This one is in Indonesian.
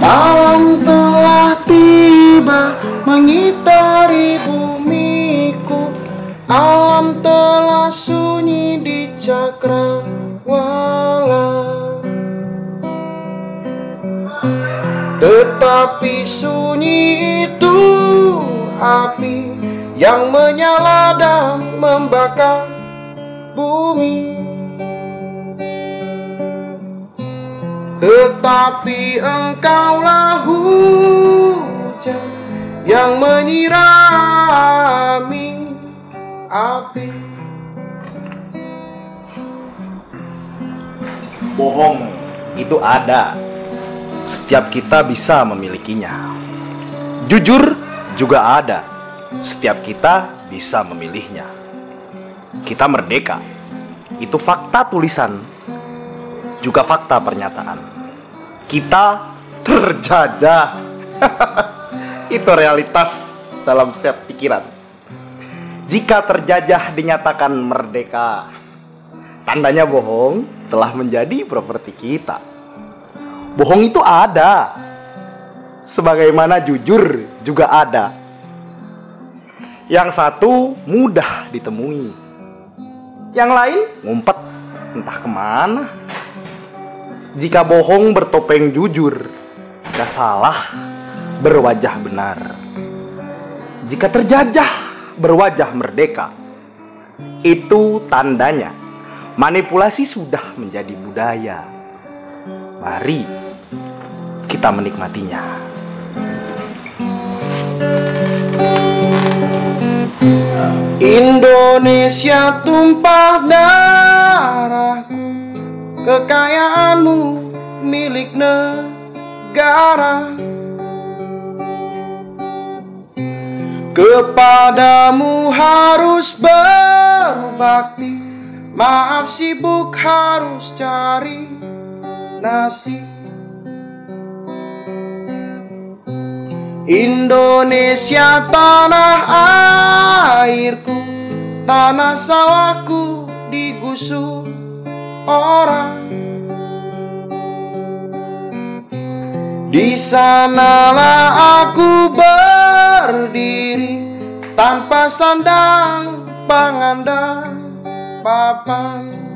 Malam telah tiba mengitari bumiku. Alam telah sunyi di cakrawala. Tetapi sunyi itu api yang menyala dan membakar bumi. Tetapi engkaulah hujan yang menyirami api Bohong itu ada. Setiap kita bisa memilikinya. Jujur juga ada. Setiap kita bisa memilihnya. Kita merdeka. Itu fakta tulisan. Juga fakta pernyataan. Kita terjajah. itu realitas dalam setiap pikiran. Jika terjajah dinyatakan merdeka, tandanya bohong telah menjadi properti kita. Bohong itu ada, sebagaimana jujur juga ada. Yang satu mudah ditemui, yang lain ngumpet entah ke mana. Jika bohong bertopeng jujur, gak salah berwajah benar. Jika terjajah berwajah merdeka, itu tandanya manipulasi sudah menjadi budaya. Mari kita menikmatinya. Indonesia tumpah darahku Kekayaanmu milik negara. Kepadamu harus berbakti. Maaf sibuk harus cari nasi. Indonesia tanah airku Tanah sawahku digusur orang Di sanalah aku berdiri tanpa sandang pangan dan papan